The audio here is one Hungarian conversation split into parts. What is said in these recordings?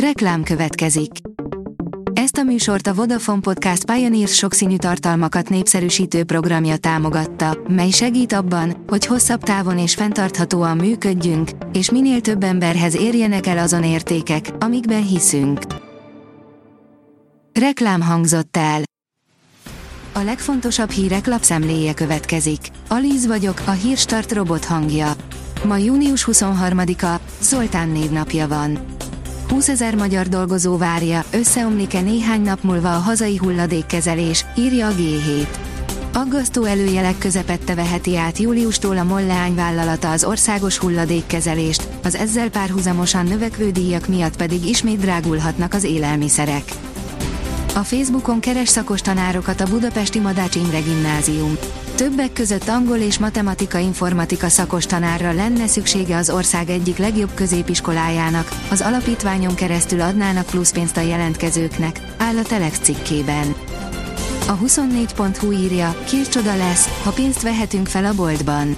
Reklám következik. Ezt a műsort a Vodafone Podcast Pioneers sokszínű tartalmakat népszerűsítő programja támogatta, mely segít abban, hogy hosszabb távon és fenntarthatóan működjünk, és minél több emberhez érjenek el azon értékek, amikben hiszünk. Reklám hangzott el. A legfontosabb hírek lapszemléje következik. Alíz vagyok, a hírstart robot hangja. Ma június 23-a, Zoltán névnapja van. 20 ezer magyar dolgozó várja, összeomlik-e néhány nap múlva a hazai hulladékkezelés, írja a G7. Aggasztó előjelek közepette veheti át júliustól a Molleány vállalata az országos hulladékkezelést, az ezzel párhuzamosan növekvő díjak miatt pedig ismét drágulhatnak az élelmiszerek. A Facebookon keres szakos tanárokat a Budapesti Madács Imre Gimnázium. Többek között angol és matematika informatika szakos tanárra lenne szüksége az ország egyik legjobb középiskolájának, az alapítványon keresztül adnának pluszpénzt a jelentkezőknek, áll a Telex cikkében. A 24.hu írja, kircsoda lesz, ha pénzt vehetünk fel a boltban.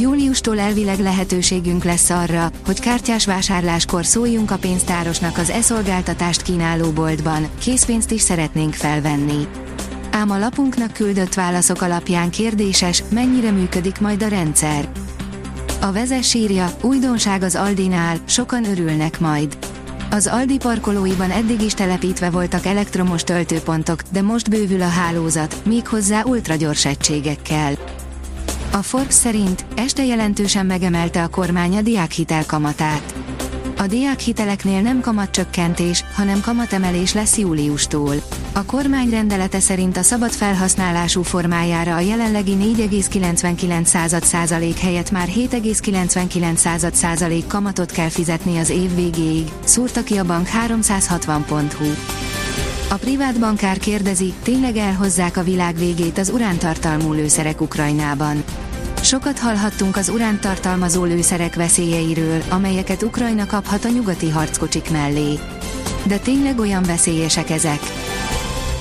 Júliustól elvileg lehetőségünk lesz arra, hogy kártyás vásárláskor szóljunk a pénztárosnak az e-szolgáltatást kínáló boltban, készpénzt is szeretnénk felvenni. Ám a lapunknak küldött válaszok alapján kérdéses, mennyire működik majd a rendszer. A vezes írja, újdonság az Aldinál, sokan örülnek majd. Az Aldi parkolóiban eddig is telepítve voltak elektromos töltőpontok, de most bővül a hálózat, méghozzá ultragyors egységekkel. A Forbes szerint este jelentősen megemelte a kormány a diákhitel kamatát. A diákhiteleknél nem kamatcsökkentés, hanem kamatemelés lesz júliustól. A kormány rendelete szerint a szabad felhasználású formájára a jelenlegi 4,99 százalék helyett már 7,99 százalék kamatot kell fizetni az év végéig, szúrta ki a bank 360.hu. A privát bankár kérdezi, tényleg elhozzák a világ végét az urántartalmú lőszerek Ukrajnában. Sokat hallhattunk az uránt tartalmazó lőszerek veszélyeiről, amelyeket Ukrajna kaphat a nyugati harckocsik mellé. De tényleg olyan veszélyesek ezek?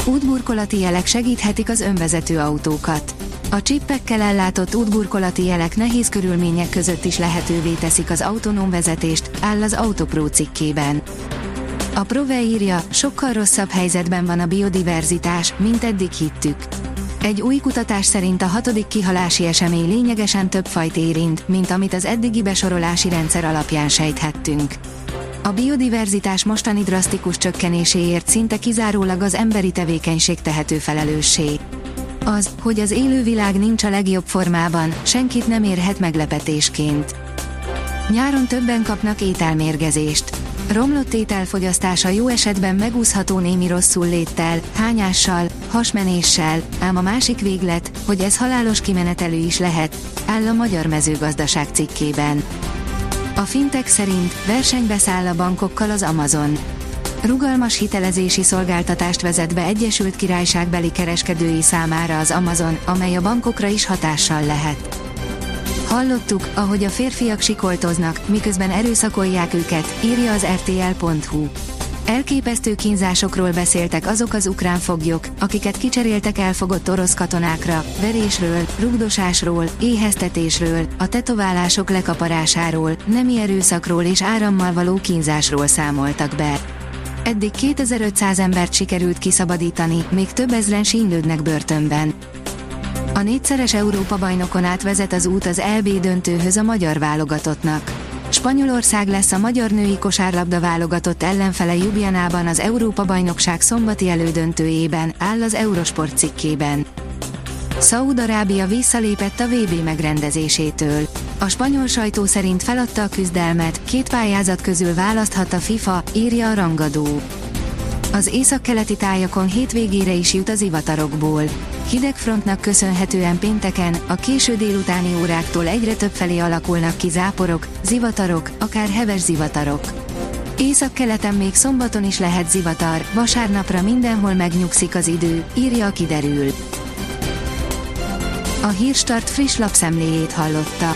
Útburkolati jelek segíthetik az önvezető autókat. A csippekkel ellátott útburkolati jelek nehéz körülmények között is lehetővé teszik az autonóm vezetést, áll az Autopro cikkében. A Prove írja, sokkal rosszabb helyzetben van a biodiverzitás, mint eddig hittük. Egy új kutatás szerint a hatodik kihalási esemény lényegesen több fajt érint, mint amit az eddigi besorolási rendszer alapján sejthettünk. A biodiverzitás mostani drasztikus csökkenéséért szinte kizárólag az emberi tevékenység tehető felelőssé. Az, hogy az élővilág nincs a legjobb formában, senkit nem érhet meglepetésként. Nyáron többen kapnak ételmérgezést. Romlott ételfogyasztása jó esetben megúszható némi rosszul léttel, hányással, hasmenéssel, ám a másik véglet, hogy ez halálos kimenetelő is lehet, áll a Magyar Mezőgazdaság cikkében. A fintek szerint versenybe száll a bankokkal az Amazon. Rugalmas hitelezési szolgáltatást vezet be Egyesült Királyságbeli kereskedői számára az Amazon, amely a bankokra is hatással lehet. Hallottuk, ahogy a férfiak sikoltoznak, miközben erőszakolják őket, írja az rtl.hu. Elképesztő kínzásokról beszéltek azok az ukrán foglyok, akiket kicseréltek elfogott orosz katonákra, verésről, rugdosásról, éheztetésről, a tetoválások lekaparásáról, nemi erőszakról és árammal való kínzásról számoltak be. Eddig 2500 embert sikerült kiszabadítani, még több ezren sínlődnek börtönben. A négyszeres Európa-bajnokon átvezet az út az LB döntőhöz a magyar válogatottnak. Spanyolország lesz a magyar női kosárlabda válogatott ellenfele Ljubljanában az Európa-bajnokság szombati elődöntőjében, áll az Eurosport cikkében. Szaúd-Arábia visszalépett a VB megrendezésétől. A spanyol sajtó szerint feladta a küzdelmet, két pályázat közül választhat a FIFA, írja a rangadó. Az északkeleti tájakon hétvégére is jut az ivatarokból. Hidegfrontnak köszönhetően pénteken, a késő délutáni óráktól egyre több felé alakulnak ki záporok, zivatarok, akár heves zivatarok. Észak-keleten még szombaton is lehet zivatar, vasárnapra mindenhol megnyugszik az idő, írja a kiderül. A Hírstart friss lapszemléjét hallotta.